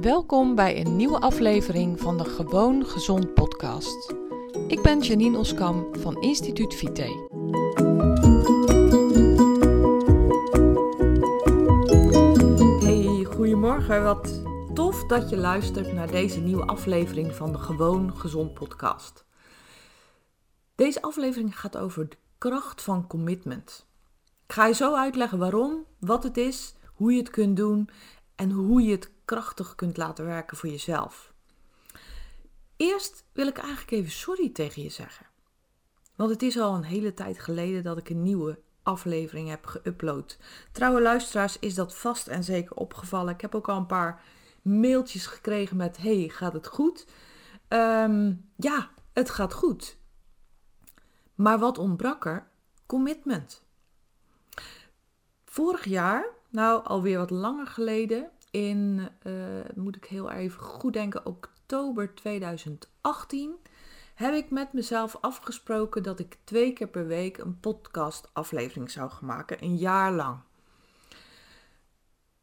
Welkom bij een nieuwe aflevering van de Gewoon Gezond podcast. Ik ben Janine Oskam van Instituut Vite. Hey, goedemorgen. Wat tof dat je luistert naar deze nieuwe aflevering van de Gewoon Gezond podcast. Deze aflevering gaat over de kracht van commitment. Ik ga je zo uitleggen waarom, wat het is, hoe je het kunt doen en hoe je het krachtig kunt laten werken voor jezelf. Eerst wil ik eigenlijk even sorry tegen je zeggen. Want het is al een hele tijd geleden dat ik een nieuwe aflevering heb geüpload. Trouwe luisteraars is dat vast en zeker opgevallen. Ik heb ook al een paar mailtjes gekregen met: Hey, gaat het goed? Ehm, ja, het gaat goed. Maar wat ontbrak er? Commitment. Vorig jaar, nou alweer wat langer geleden, in, uh, moet ik heel even goed denken, oktober 2018 heb ik met mezelf afgesproken dat ik twee keer per week een podcast aflevering zou gaan maken, een jaar lang.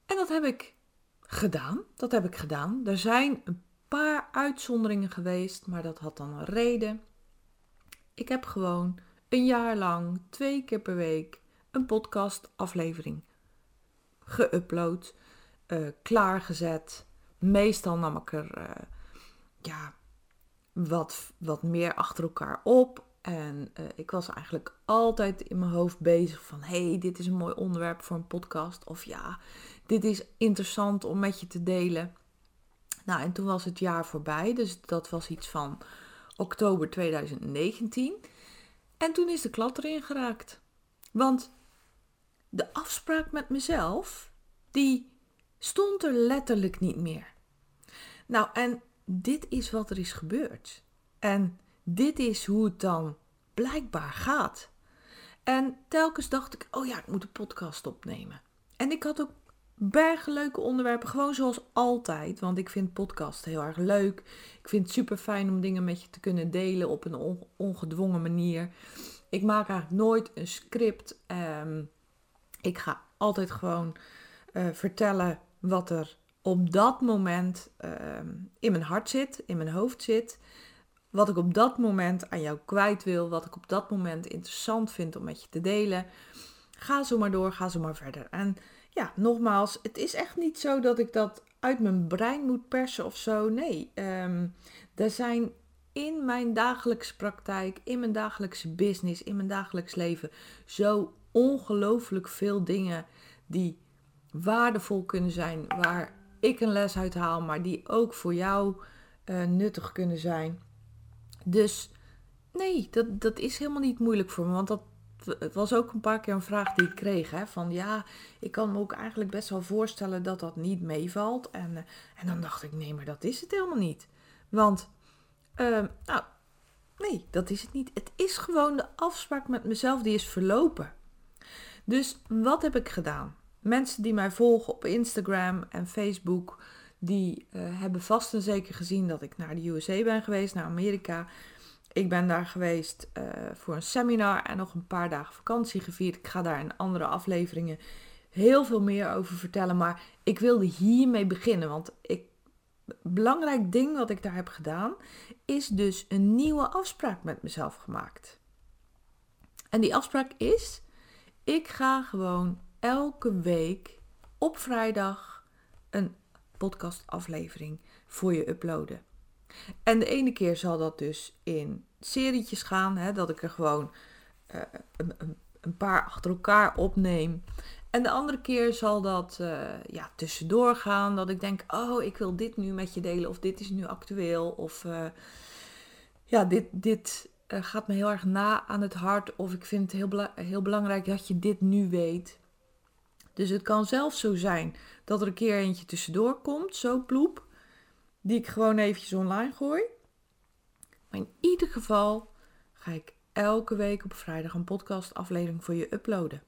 En dat heb ik gedaan. Dat heb ik gedaan. Er zijn een paar uitzonderingen geweest, maar dat had dan een reden. Ik heb gewoon een jaar lang, twee keer per week, een podcast aflevering geüpload uh, klaargezet. Meestal nam ik er uh, ja, wat, wat meer achter elkaar op. En uh, ik was eigenlijk altijd in mijn hoofd bezig van... hey, dit is een mooi onderwerp voor een podcast. Of ja, dit is interessant om met je te delen. Nou, en toen was het jaar voorbij. Dus dat was iets van oktober 2019. En toen is de klad erin geraakt. Want de afspraak met mezelf, die stond er letterlijk niet meer. Nou, en dit is wat er is gebeurd. En dit is hoe het dan blijkbaar gaat. En telkens dacht ik, oh ja, ik moet een podcast opnemen. En ik had ook bergen leuke onderwerpen, gewoon zoals altijd. Want ik vind podcast heel erg leuk. Ik vind het super fijn om dingen met je te kunnen delen op een ongedwongen manier. Ik maak eigenlijk nooit een script. Um, ik ga altijd gewoon uh, vertellen wat er op dat moment ehm, in mijn hart zit, in mijn hoofd zit. Wat ik op dat moment aan jou kwijt wil, wat ik op dat moment interessant vind om met je te delen. Ga zo maar door, ga zo maar verder. En ja, nogmaals, het is echt niet zo dat ik dat uit mijn brein moet persen of zo. Nee, um, er zijn in mijn dagelijkse praktijk, in mijn dagelijkse business, in mijn dagelijks leven zo ongelooflijk veel dingen die waardevol kunnen zijn, waar ik een les uit haal, maar die ook voor jou uh, nuttig kunnen zijn. Dus nee, dat, dat is helemaal niet moeilijk voor me, want dat het was ook een paar keer een vraag die ik kreeg. Hè, van ja, ik kan me ook eigenlijk best wel voorstellen dat dat niet meevalt. En, uh, en dan dacht ik, nee, maar dat is het helemaal niet. Want, uh, nou, nee, dat is het niet. Het is gewoon de afspraak met mezelf die is verlopen. Dus wat heb ik gedaan? Mensen die mij volgen op Instagram en Facebook, die uh, hebben vast en zeker gezien dat ik naar de USA ben geweest, naar Amerika. Ik ben daar geweest uh, voor een seminar en nog een paar dagen vakantie gevierd. Ik ga daar in andere afleveringen heel veel meer over vertellen. Maar ik wilde hiermee beginnen, want ik, belangrijk ding wat ik daar heb gedaan, is dus een nieuwe afspraak met mezelf gemaakt. En die afspraak is, ik ga gewoon elke week op vrijdag een podcastaflevering voor je uploaden. En de ene keer zal dat dus in serietjes gaan, hè, dat ik er gewoon uh, een, een, paar achter elkaar opneem. En de andere keer zal dat uh, ja, tussendoor gaan, dat ik denk, oh, ik wil dit nu met je delen, of dit is nu actueel, of uh, ja, dit, dit gaat me heel erg na aan het hart, of ik vind het heel, heel belangrijk dat je dit nu weet. Dus het kan zelfs zo zijn dat er een keer eentje tussendoor komt, zo ploep, die ik gewoon eventjes online gooi. Maar in ieder geval ga ik elke week op vrijdag een podcast aflevering voor je uploaden.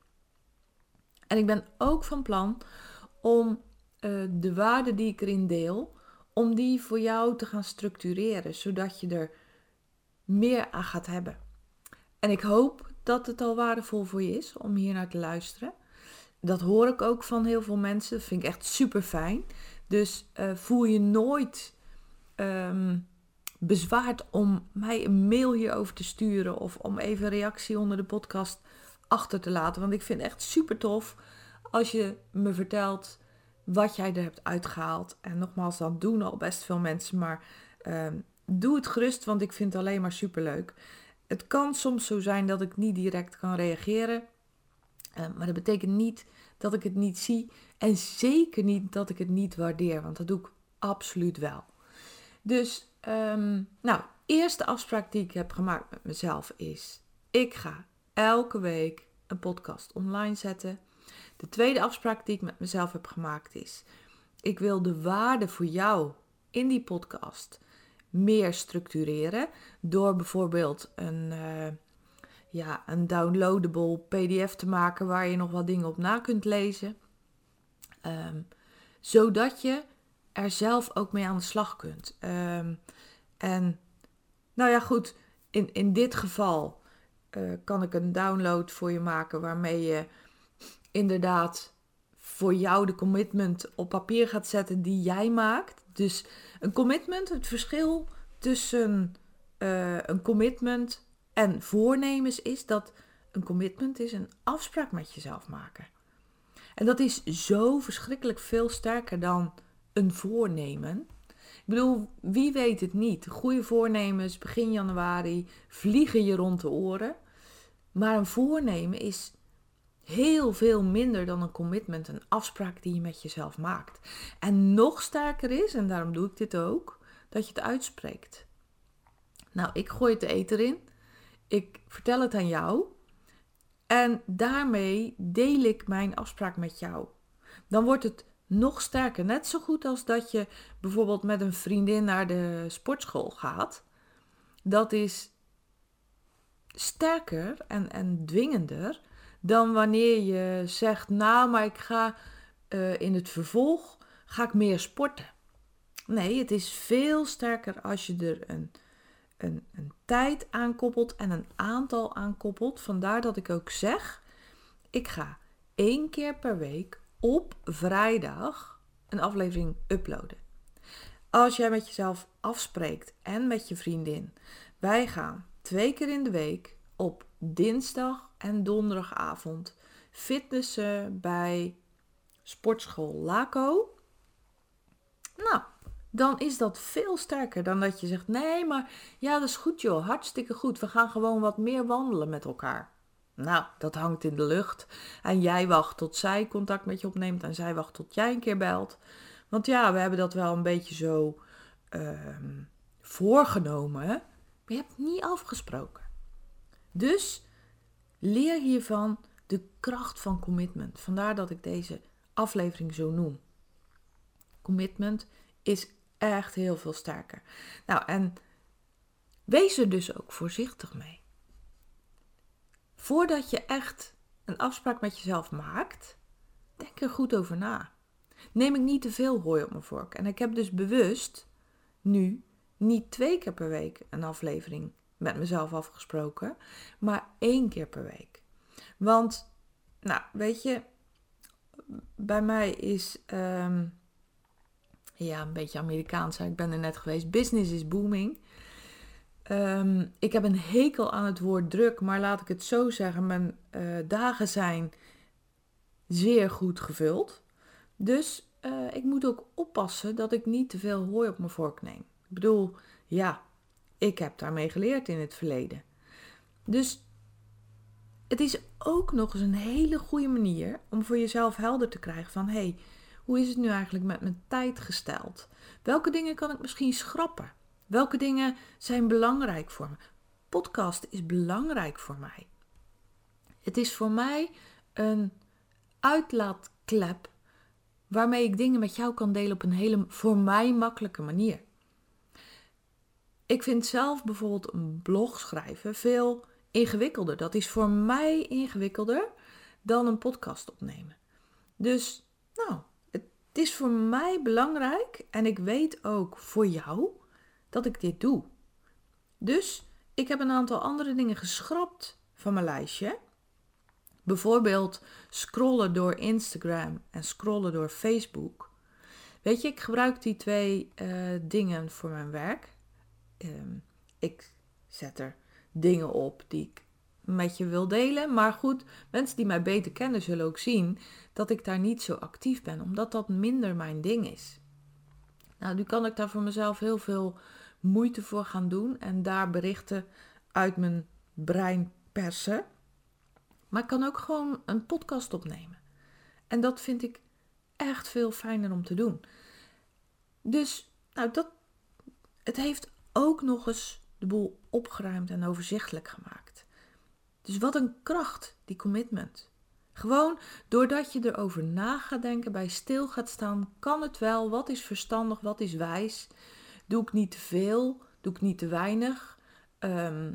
En ik ben ook van plan om uh, de waarden die ik erin deel, om die voor jou te gaan structureren, zodat je er meer aan gaat hebben. En ik hoop dat het al waardevol voor je is om hier naar te luisteren dat hoor ik ook van heel veel mensen. Vind ik echt super fijn. Dus uh, voel je nooit um, bezwaard om mij een mail hierover te sturen of om even een reactie onder de podcast achter te laten. Want ik vind het echt super tof als je me vertelt wat jij er hebt uitgehaald. En nogmaals, dat doen al best veel mensen, maar um, doe het gerust, want ik vind het alleen maar super leuk. Het kan soms zo zijn dat ik niet direct kan reageren. Uh, maar dat betekent niet dat ik het niet zie. En zeker niet dat ik het niet waardeer, want dat doe ik absoluut wel. Dus, um, nou, eerste afspraak die ik heb gemaakt met mezelf is: ik ga elke week een podcast online zetten. De tweede afspraak die ik met mezelf heb gemaakt is: ik wil de waarde voor jou in die podcast meer structureren door bijvoorbeeld een, uh, ja, een downloadable PDF te maken waar je nog wat dingen op na kunt lezen. Um, zodat je er zelf ook mee aan de slag kunt. Um, en nou ja, goed, in, in dit geval uh, kan ik een download voor je maken waarmee je inderdaad voor jou de commitment op papier gaat zetten die jij maakt. Dus een commitment, het verschil tussen uh, een commitment en voornemens is dat een commitment is een afspraak met jezelf maken. En dat is zo verschrikkelijk veel sterker dan een voornemen. Ik bedoel, wie weet het niet? Goede voornemens, begin januari, vliegen je rond de oren. Maar een voornemen is heel veel minder dan een commitment, een afspraak die je met jezelf maakt. En nog sterker is, en daarom doe ik dit ook, dat je het uitspreekt. Nou, ik gooi het de eter in. Ik vertel het aan jou. En daarmee deel ik mijn afspraak met jou. Dan wordt het nog sterker. Net zo goed als dat je bijvoorbeeld met een vriendin naar de sportschool gaat. Dat is sterker en, en dwingender dan wanneer je zegt: Nou, maar ik ga uh, in het vervolg ga ik meer sporten. Nee, het is veel sterker als je er een, een, een tijd aankoppelt en een aantal aankoppelt. Vandaar dat ik ook zeg: ik ga één keer per week op vrijdag een aflevering uploaden. Als jij met jezelf afspreekt en met je vriendin, wij gaan twee keer in de week op dinsdag en donderdagavond fitnessen bij sportschool Laco. Nou, dan is dat veel sterker dan dat je zegt: nee, maar ja, dat is goed joh, hartstikke goed. We gaan gewoon wat meer wandelen met elkaar. Nou, dat hangt in de lucht. En jij wacht tot zij contact met je opneemt en zij wacht tot jij een keer belt. Want ja, we hebben dat wel een beetje zo uh, voorgenomen, maar je hebt niet afgesproken. Dus leer hiervan de kracht van commitment. Vandaar dat ik deze aflevering zo noem. Commitment is echt heel veel sterker. Nou, en wees er dus ook voorzichtig mee. Voordat je echt een afspraak met jezelf maakt, denk er goed over na. Neem ik niet te veel hooi op mijn vork. En ik heb dus bewust nu niet twee keer per week een aflevering met mezelf afgesproken, maar één keer per week. Want, nou, weet je, bij mij is, um, ja, een beetje Amerikaans. Ik ben er net geweest. Business is booming. Um, ik heb een hekel aan het woord druk, maar laat ik het zo zeggen: mijn uh, dagen zijn zeer goed gevuld. Dus uh, ik moet ook oppassen dat ik niet te veel hooi op mijn vork neem. Ik bedoel, ja, ik heb daarmee geleerd in het verleden. Dus het is ook nog eens een hele goede manier om voor jezelf helder te krijgen van hé, hey, hoe is het nu eigenlijk met mijn tijd gesteld? Welke dingen kan ik misschien schrappen? Welke dingen zijn belangrijk voor me? Podcast is belangrijk voor mij. Het is voor mij een uitlaatklep waarmee ik dingen met jou kan delen op een hele voor mij makkelijke manier. Ik vind zelf bijvoorbeeld een blog schrijven veel ingewikkelder. Dat is voor mij ingewikkelder dan een podcast opnemen. Dus, het is voor mij belangrijk en ik weet ook voor jou dat ik dit doe. Dus ik heb een aantal andere dingen geschrapt van mijn lijstje. Bijvoorbeeld scrollen door Instagram en scrollen door Facebook. Weet je, ik gebruik die twee eh, dingen voor mijn werk. Ehm, ik zet er dingen op die ik met je wil delen. Maar goed, mensen die mij beter kennen zullen ook zien dat ik daar niet zo actief ben, omdat dat minder mijn ding is. Nou, nu kan ik daar voor mezelf heel veel moeite voor gaan doen en daar berichten uit mijn brein persen. Maar ik kan ook gewoon een podcast opnemen. En dat vind ik echt veel fijner om te doen. Dus, nou, dat, het heeft ook nog eens de boel opgeruimd en overzichtelijk gemaakt. Dus wat een kracht, die commitment. Gewoon doordat je erover na gaat denken, bij stil gaat staan, kan het wel, wat is verstandig, wat is wijs. Doe ik niet te veel, doe ik niet te weinig. Ehm,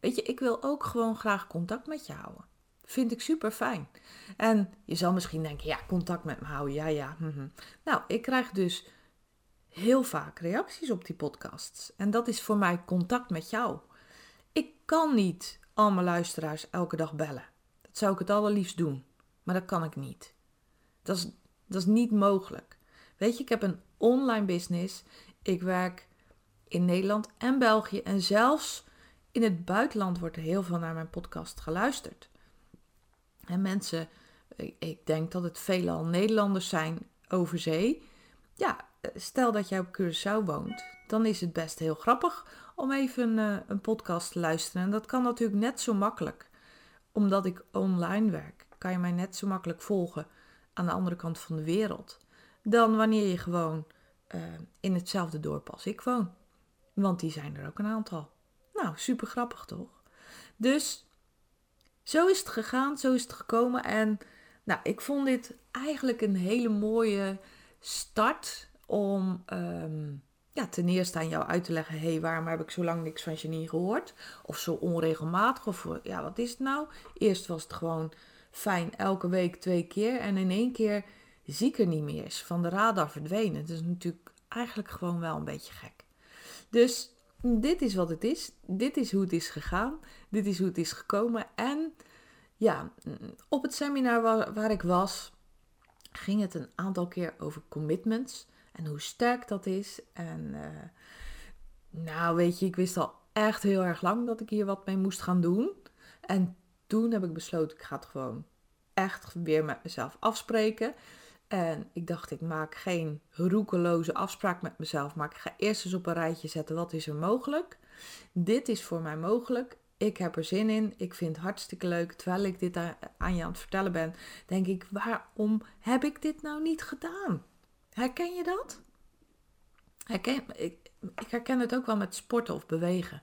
weet je, ik wil ook gewoon graag contact met je houden. Vind ik super fijn. En je zal misschien denken, ja, contact met me houden, ja, ja. Mhm. Nou, ik krijg dus heel vaak reacties op die podcasts. En dat is voor mij contact met jou. Ik kan niet al mijn luisteraars elke dag bellen. Dat zou ik het allerliefst doen. Maar dat kan ik niet. Dat is, dat is niet mogelijk. Weet je, ik heb een online business. Ik werk in Nederland en België. En zelfs in het buitenland wordt er heel veel naar mijn podcast geluisterd. En mensen, ik denk dat het veelal Nederlanders zijn over zee. Ja, stel dat jij op Curaçao woont, dan is het best heel grappig om even uh, een podcast te luisteren. En dat kan natuurlijk net zo makkelijk. Omdat ik online werk, kan je mij net zo makkelijk volgen aan de andere kant van de wereld. Dan wanneer je gewoon uh, in hetzelfde dorp als ik woon. Want die zijn er ook een aantal. Nou, super grappig toch? Dus zo is het gegaan, zo is het gekomen. En nou, ik vond dit eigenlijk een hele mooie start om um, ten eerste aan jou uit te leggen: hé, hey, waarom heb ik zo lang niks van Janine gehoord? Of zo onregelmatig? Of ja, wat is het nou? Eerst was het gewoon fijn, elke week twee keer. En in één keer zie ik er niet meer is, van de radar verdwenen. Het is natuurlijk eigenlijk gewoon wel een beetje gek. Dus dit is wat het is. Dit is hoe het is gegaan. Dit is hoe het is gekomen. En ja, op het seminar waar ik was, ging het een aantal keer over commitments en hoe sterk dat is. En uh, nou, weet je, ik wist al echt heel erg lang dat ik hier wat mee moest gaan doen. En toen heb ik besloten, ik ga het gewoon echt weer met mezelf afspreken. En ik dacht, ik maak geen roekeloze afspraak met mezelf, maar ik ga eerst eens op een rijtje zetten wat is er mogelijk. Dit is voor mij mogelijk. Ik heb er zin in. Ik vind het hartstikke leuk. Terwijl ik dit aan je aan het vertellen ben, denk ik, waarom heb ik dit nou niet gedaan? Herken je dat? Herken, ik, ik herken het ook wel met sporten of bewegen.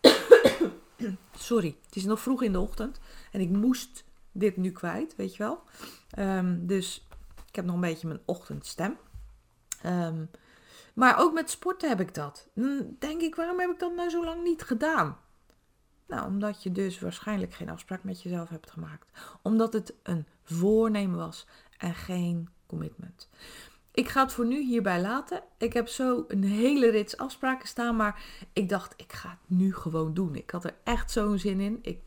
Sorry, het is nog vroeg in de ochtend en ik moest dit nu kwijt, weet je wel. Um, dus ik heb nog een beetje mijn ochtendstem. Um, maar ook met sporten heb ik dat. Dan denk ik, waarom heb ik dat nou zo lang niet gedaan? Nou, omdat je dus waarschijnlijk geen afspraak met jezelf hebt gemaakt. Omdat het een voornemen was en geen commitment. Ik ga het voor nu hierbij laten. Ik heb zo een hele rits afspraken staan, maar ik dacht, ik ga het nu gewoon doen. Ik had er echt zo'n zin in. Ik,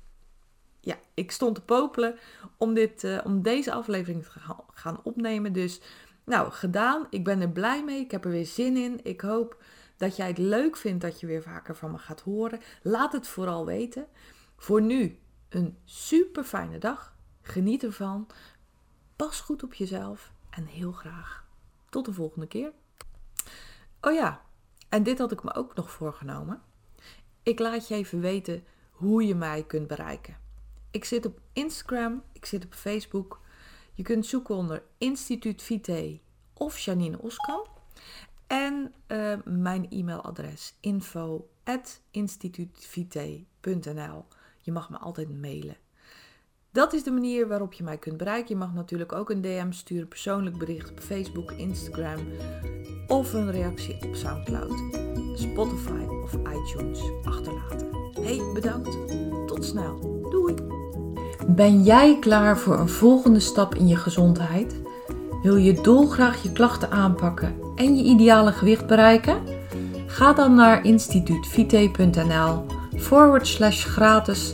ja, ik stond te popelen om, dit, uh, om deze aflevering te gaan opnemen. Dus, nou, gedaan. Ik ben er blij mee. Ik heb er weer zin in. Ik hoop dat jij het leuk vindt dat je weer vaker van me gaat horen. Laat het vooral weten. Voor nu een super fijne dag. Geniet ervan. Pas goed op jezelf en heel graag tot de volgende keer. Oh ja, en dit had ik me ook nog voorgenomen. Ik laat je even weten hoe je mij kunt bereiken. Ik zit op Instagram, ik zit op Facebook. Je kunt zoeken onder Instituut Vite of Janine Oskam. En uh, mijn e-mailadres info at Je mag me altijd mailen. Dat is de manier waarop je mij kunt bereiken. Je mag natuurlijk ook een DM sturen, persoonlijk bericht op Facebook, Instagram of een reactie op SoundCloud, Spotify of iTunes achterlaten. Hey, bedankt. Tot snel. Doei. Ben jij klaar voor een volgende stap in je gezondheid? Wil je dolgraag je klachten aanpakken en je ideale gewicht bereiken? Ga dan naar instituutvite.nl forward slash gratis